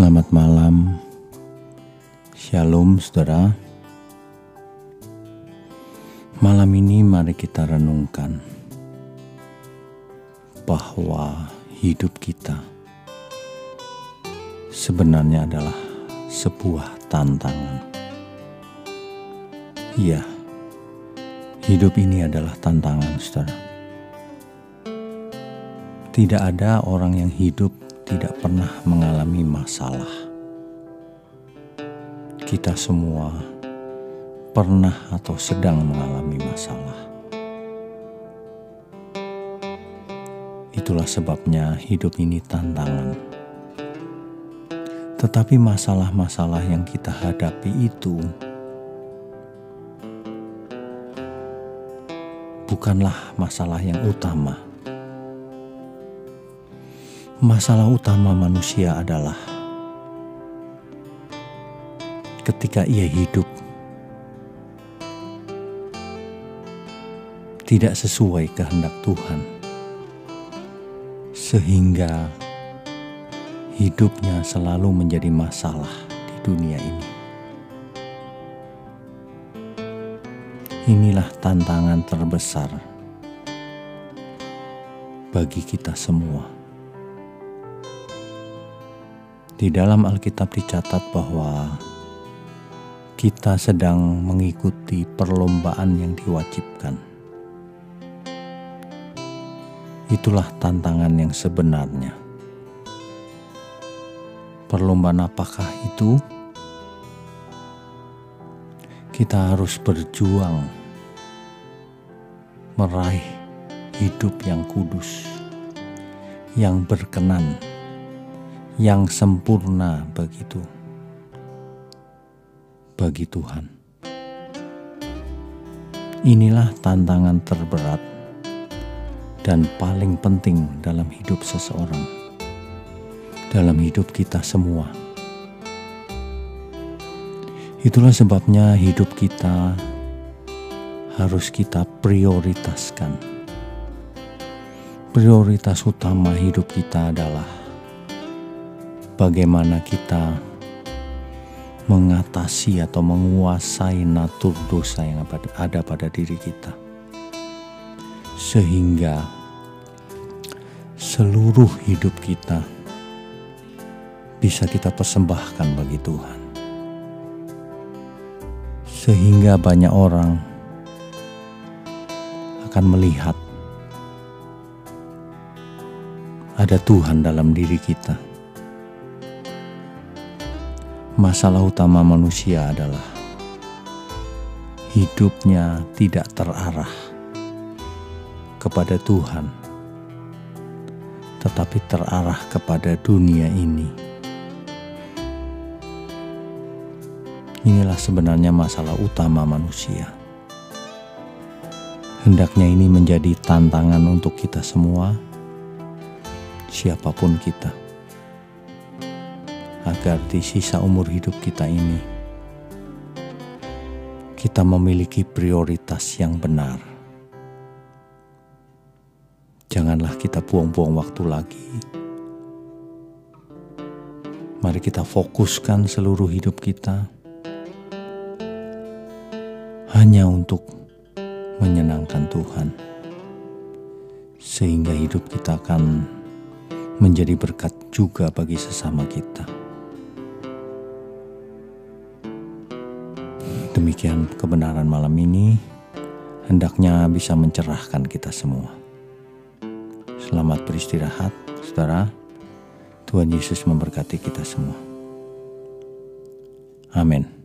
Selamat malam, Shalom saudara. Malam ini mari kita renungkan bahwa hidup kita sebenarnya adalah sebuah tantangan. Iya, hidup ini adalah tantangan, saudara. Tidak ada orang yang hidup tidak pernah mengalami masalah. Kita semua pernah atau sedang mengalami masalah. Itulah sebabnya hidup ini tantangan. Tetapi masalah-masalah yang kita hadapi itu bukanlah masalah yang utama. Masalah utama manusia adalah ketika ia hidup tidak sesuai kehendak Tuhan, sehingga hidupnya selalu menjadi masalah di dunia ini. Inilah tantangan terbesar bagi kita semua. Di dalam Alkitab dicatat bahwa kita sedang mengikuti perlombaan yang diwajibkan. Itulah tantangan yang sebenarnya. Perlombaan apakah itu? Kita harus berjuang meraih hidup yang kudus, yang berkenan, yang sempurna begitu bagi Tuhan. Inilah tantangan terberat dan paling penting dalam hidup seseorang, dalam hidup kita semua. Itulah sebabnya hidup kita harus kita prioritaskan. Prioritas utama hidup kita adalah bagaimana kita mengatasi atau menguasai natur dosa yang ada pada diri kita, sehingga seluruh hidup kita bisa kita persembahkan bagi Tuhan, sehingga banyak orang akan melihat ada Tuhan dalam diri kita. Masalah utama manusia adalah hidupnya tidak terarah kepada Tuhan, tetapi terarah kepada dunia ini. Inilah sebenarnya masalah utama manusia. Hendaknya ini menjadi tantangan untuk kita semua, siapa pun kita, agar di sisa umur hidup kita ini kita memiliki prioritas yang benar. Janganlah kita buang-buang waktu lagi. Mari kita fokuskan seluruh hidup kita hanya untuk menyenangkan Tuhan, sehingga hidup kita akan menjadi berkat juga bagi sesama kita. Demikian kebenaran malam ini, hendaknya bisa mencerahkan kita semua. Selamat beristirahat, saudara. Tuhan Yesus memberkati kita semua. Amin.